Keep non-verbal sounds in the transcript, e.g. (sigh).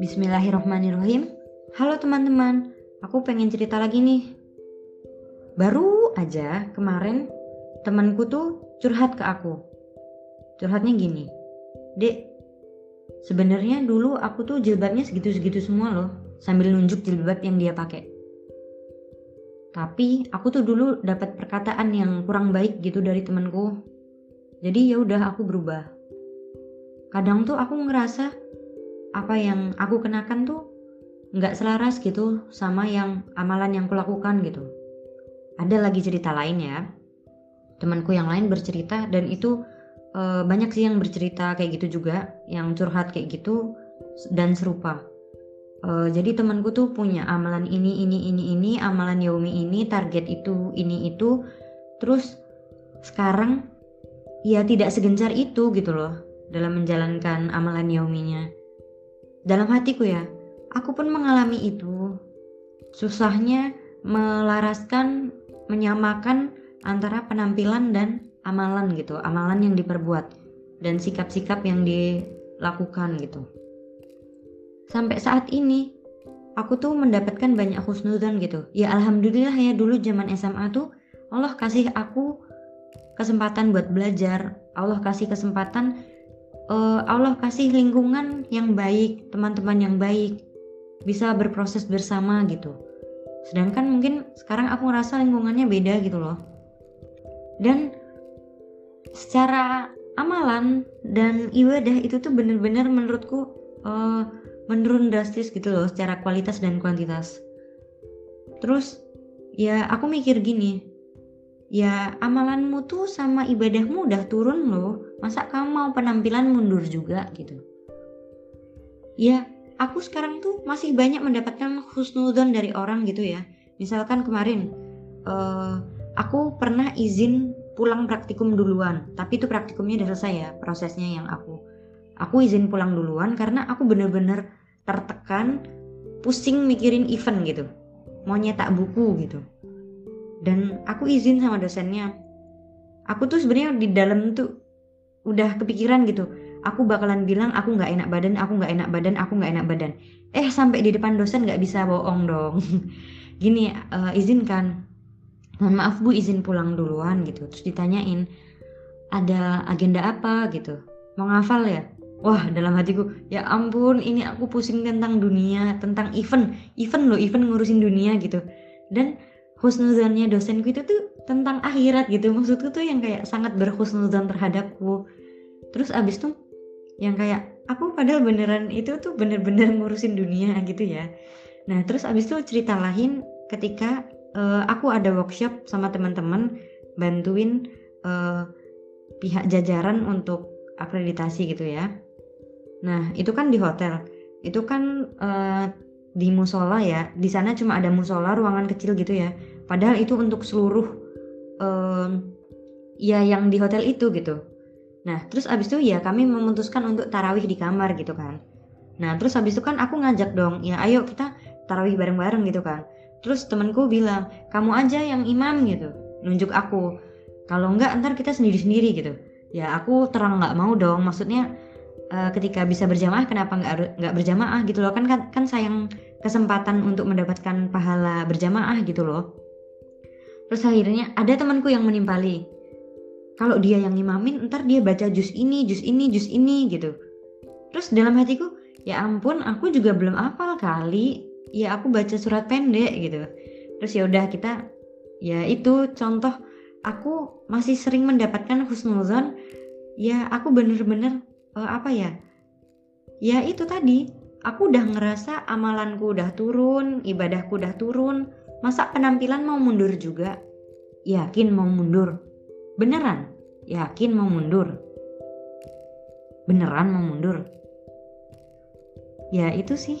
Bismillahirrahmanirrahim. Halo teman-teman, aku pengen cerita lagi nih. Baru aja kemarin temanku tuh curhat ke aku. Curhatnya gini, Dek, sebenarnya dulu aku tuh jilbabnya segitu-segitu semua loh, sambil nunjuk jilbab yang dia pakai. Tapi aku tuh dulu dapat perkataan yang kurang baik gitu dari temanku. Jadi ya udah aku berubah. Kadang tuh aku ngerasa apa yang aku kenakan tuh nggak selaras gitu sama yang amalan yang kulakukan gitu. Ada lagi cerita lain ya. Temanku yang lain bercerita dan itu e, banyak sih yang bercerita kayak gitu juga, yang curhat kayak gitu dan serupa uh, jadi temanku tuh punya amalan ini ini ini ini amalan Yaumi ini target itu ini itu terus sekarang ya tidak segencar itu gitu loh dalam menjalankan amalan Yauminya dalam hatiku ya aku pun mengalami itu. Susahnya melaraskan menyamakan antara penampilan dan amalan gitu amalan yang diperbuat dan sikap-sikap yang dilakukan gitu. Sampai saat ini aku tuh mendapatkan banyak husnudan gitu. Ya alhamdulillah ya dulu zaman SMA tuh Allah kasih aku kesempatan buat belajar. Allah kasih kesempatan uh, Allah kasih lingkungan yang baik teman-teman yang baik bisa berproses bersama gitu sedangkan mungkin sekarang aku ngerasa lingkungannya beda gitu loh dan secara amalan dan ibadah itu tuh bener-bener menurutku uh, menurun drastis gitu loh secara kualitas dan kuantitas. Terus ya aku mikir gini, ya amalanmu tuh sama ibadahmu udah turun loh, masa kamu mau penampilan mundur juga gitu. Ya aku sekarang tuh masih banyak mendapatkan husnudon dari orang gitu ya. Misalkan kemarin uh, aku pernah izin pulang praktikum duluan, tapi itu praktikumnya udah selesai ya prosesnya yang aku. Aku izin pulang duluan karena aku bener-bener tertekan pusing mikirin event gitu. Mau nyetak buku gitu dan aku izin sama dosennya. Aku tuh sebenarnya di dalam tuh udah kepikiran gitu. Aku bakalan bilang aku nggak enak badan aku nggak enak badan aku nggak enak badan. Eh sampai di depan dosen nggak bisa bohong dong. (laughs) Gini uh, izinkan. Mohon maaf bu izin pulang duluan gitu. Terus ditanyain ada agenda apa? gitu. Mau ngafal ya? Wah dalam hatiku ya ampun ini aku pusing tentang dunia tentang event. Event loh event ngurusin dunia gitu. Dan husnuzannya dosenku itu tuh tentang akhirat gitu. Maksudku tuh yang kayak sangat berhusnuzan terhadapku. Terus abis tuh yang kayak aku padahal beneran itu tuh bener-bener ngurusin dunia gitu ya. Nah terus abis itu cerita lain ketika uh, aku ada workshop sama teman-teman bantuin uh, pihak jajaran untuk akreditasi gitu ya. Nah, itu kan di hotel. Itu kan uh, di musola ya. Di sana cuma ada musola, ruangan kecil gitu ya. Padahal itu untuk seluruh uh, ya yang di hotel itu gitu. Nah, terus abis itu ya kami memutuskan untuk tarawih di kamar gitu kan. Nah, terus abis itu kan aku ngajak dong, ya ayo kita tarawih bareng-bareng gitu kan. Terus temanku bilang, kamu aja yang imam gitu, nunjuk aku. Kalau enggak ntar kita sendiri-sendiri gitu. Ya aku terang nggak mau dong, maksudnya uh, ketika bisa berjamaah kenapa nggak nggak berjamaah gitu loh? Kan, kan kan sayang kesempatan untuk mendapatkan pahala berjamaah gitu loh. Terus akhirnya ada temanku yang menimpali. Kalau dia yang imamin ntar dia baca jus ini jus ini jus ini gitu. Terus dalam hatiku ya ampun aku juga belum hafal kali. Ya aku baca surat pendek gitu. Terus ya udah kita ya itu contoh aku masih sering mendapatkan husnuzon. Ya aku bener-bener uh, apa ya? Ya itu tadi. Aku udah ngerasa amalanku udah turun ibadahku udah turun. Masa penampilan mau mundur juga? Yakin mau mundur? Beneran? Yakin mau mundur? Beneran mau mundur? Ya itu sih